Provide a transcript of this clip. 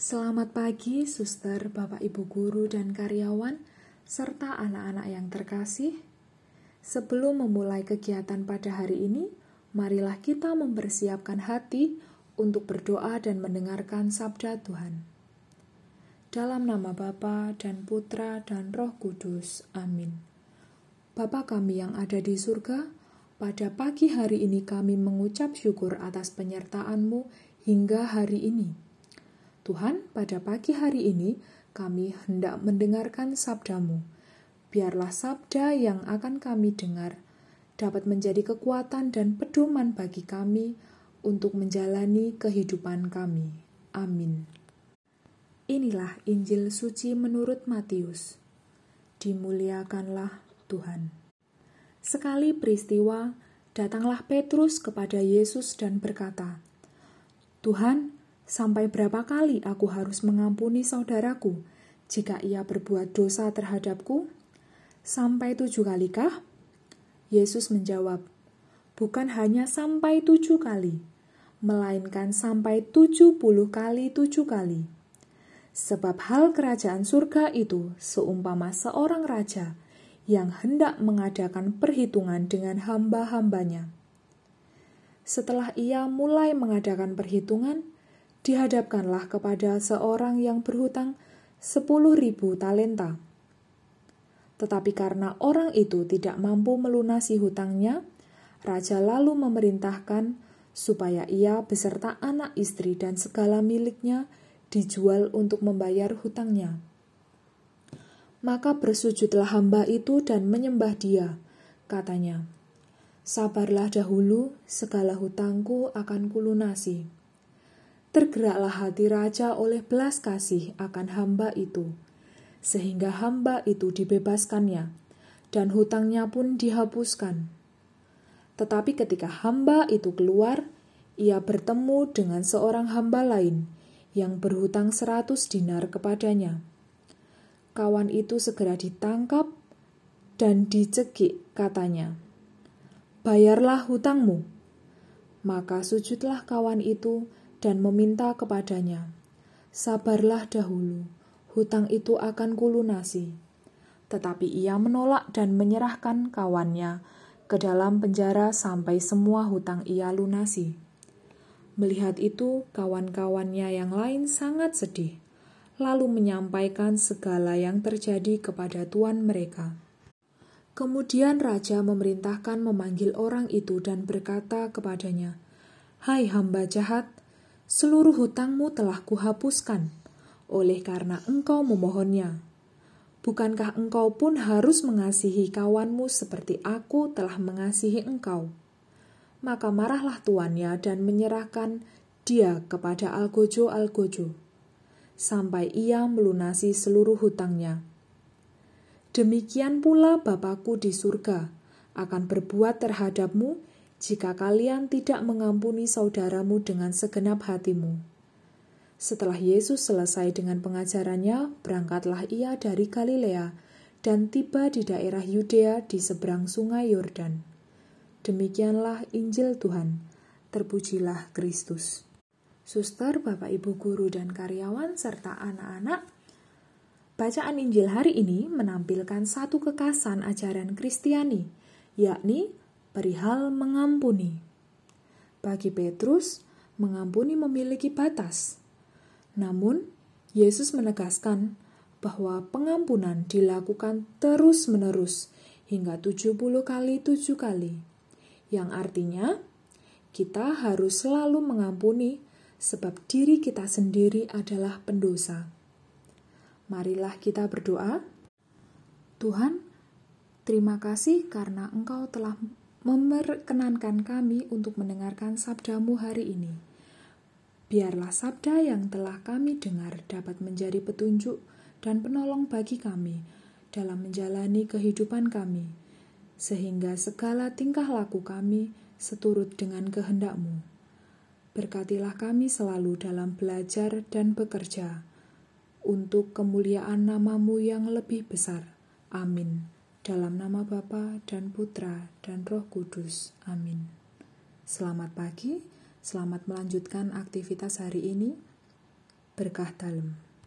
Selamat pagi, suster, bapak, ibu guru, dan karyawan, serta anak-anak yang terkasih. Sebelum memulai kegiatan pada hari ini, marilah kita mempersiapkan hati untuk berdoa dan mendengarkan sabda Tuhan. Dalam nama Bapa dan Putra dan Roh Kudus. Amin. Bapa kami yang ada di surga, pada pagi hari ini kami mengucap syukur atas penyertaan-Mu hingga hari ini. Tuhan, pada pagi hari ini kami hendak mendengarkan sabdamu. Biarlah sabda yang akan kami dengar dapat menjadi kekuatan dan pedoman bagi kami untuk menjalani kehidupan kami. Amin. Inilah Injil suci menurut Matius. Dimuliakanlah Tuhan. Sekali peristiwa, datanglah Petrus kepada Yesus dan berkata, "Tuhan, Sampai berapa kali aku harus mengampuni saudaraku jika ia berbuat dosa terhadapku? Sampai tujuh kalikah? Yesus menjawab, bukan hanya sampai tujuh kali, melainkan sampai tujuh puluh kali tujuh kali. Sebab hal kerajaan surga itu seumpama seorang raja yang hendak mengadakan perhitungan dengan hamba-hambanya. Setelah ia mulai mengadakan perhitungan, dihadapkanlah kepada seorang yang berhutang sepuluh ribu talenta. Tetapi karena orang itu tidak mampu melunasi hutangnya, raja lalu memerintahkan supaya ia beserta anak istri dan segala miliknya dijual untuk membayar hutangnya. Maka bersujudlah hamba itu dan menyembah dia, katanya, Sabarlah dahulu, segala hutangku akan kulunasi. Tergeraklah hati raja oleh belas kasih akan hamba itu, sehingga hamba itu dibebaskannya, dan hutangnya pun dihapuskan. Tetapi ketika hamba itu keluar, ia bertemu dengan seorang hamba lain yang berhutang seratus dinar kepadanya. Kawan itu segera ditangkap dan dicekik katanya, Bayarlah hutangmu. Maka sujudlah kawan itu dan meminta kepadanya, Sabarlah dahulu, hutang itu akan kulunasi. Tetapi ia menolak dan menyerahkan kawannya ke dalam penjara sampai semua hutang ia lunasi. Melihat itu, kawan-kawannya yang lain sangat sedih, lalu menyampaikan segala yang terjadi kepada tuan mereka. Kemudian raja memerintahkan memanggil orang itu dan berkata kepadanya, "Hai hamba jahat, seluruh hutangmu telah kuhapuskan, oleh karena engkau memohonnya. Bukankah engkau pun harus mengasihi kawanmu seperti aku telah mengasihi engkau? Maka marahlah tuannya dan menyerahkan dia kepada Algojo-Algojo, sampai ia melunasi seluruh hutangnya. Demikian pula Bapakku di surga akan berbuat terhadapmu jika kalian tidak mengampuni saudaramu dengan segenap hatimu. Setelah Yesus selesai dengan pengajarannya, berangkatlah ia dari Galilea dan tiba di daerah Yudea di seberang sungai Yordan. Demikianlah Injil Tuhan. Terpujilah Kristus. Suster, Bapak Ibu guru dan karyawan serta anak-anak, bacaan Injil hari ini menampilkan satu kekasan ajaran Kristiani, yakni perihal mengampuni. Bagi Petrus, mengampuni memiliki batas. Namun, Yesus menegaskan bahwa pengampunan dilakukan terus-menerus hingga 70 kali tujuh kali, yang artinya kita harus selalu mengampuni sebab diri kita sendiri adalah pendosa. Marilah kita berdoa. Tuhan, terima kasih karena Engkau telah memperkenankan kami untuk mendengarkan sabdamu hari ini. Biarlah sabda yang telah kami dengar dapat menjadi petunjuk dan penolong bagi kami dalam menjalani kehidupan kami, sehingga segala tingkah laku kami seturut dengan kehendakmu. Berkatilah kami selalu dalam belajar dan bekerja, untuk kemuliaan namamu yang lebih besar. Amin. Dalam nama Bapa dan Putra dan Roh Kudus. Amin. Selamat pagi, selamat melanjutkan aktivitas hari ini. berkah dalam.